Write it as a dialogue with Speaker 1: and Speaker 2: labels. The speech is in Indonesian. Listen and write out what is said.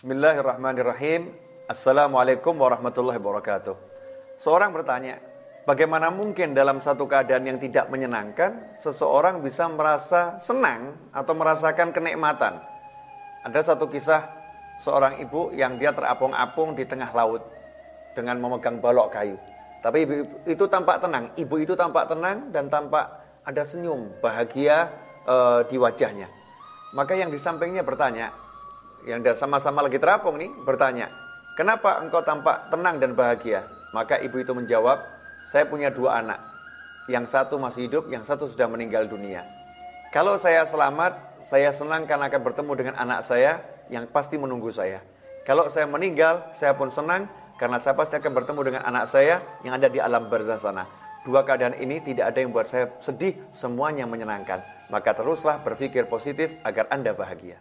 Speaker 1: Bismillahirrahmanirrahim. Assalamualaikum warahmatullahi wabarakatuh. Seorang bertanya, bagaimana mungkin dalam satu keadaan yang tidak menyenangkan, seseorang bisa merasa senang atau merasakan kenikmatan? Ada satu kisah seorang ibu yang dia terapung-apung di tengah laut dengan memegang balok kayu. Tapi ibu itu tampak tenang, ibu itu tampak tenang dan tampak ada senyum bahagia e, di wajahnya. Maka yang di sampingnya bertanya, yang sama-sama lagi terapung nih bertanya, kenapa engkau tampak tenang dan bahagia? Maka ibu itu menjawab, saya punya dua anak. Yang satu masih hidup, yang satu sudah meninggal dunia. Kalau saya selamat, saya senang karena akan bertemu dengan anak saya yang pasti menunggu saya. Kalau saya meninggal, saya pun senang karena saya pasti akan bertemu dengan anak saya yang ada di alam barzah sana. Dua keadaan ini tidak ada yang buat saya sedih, semuanya menyenangkan. Maka teruslah berpikir positif agar Anda bahagia.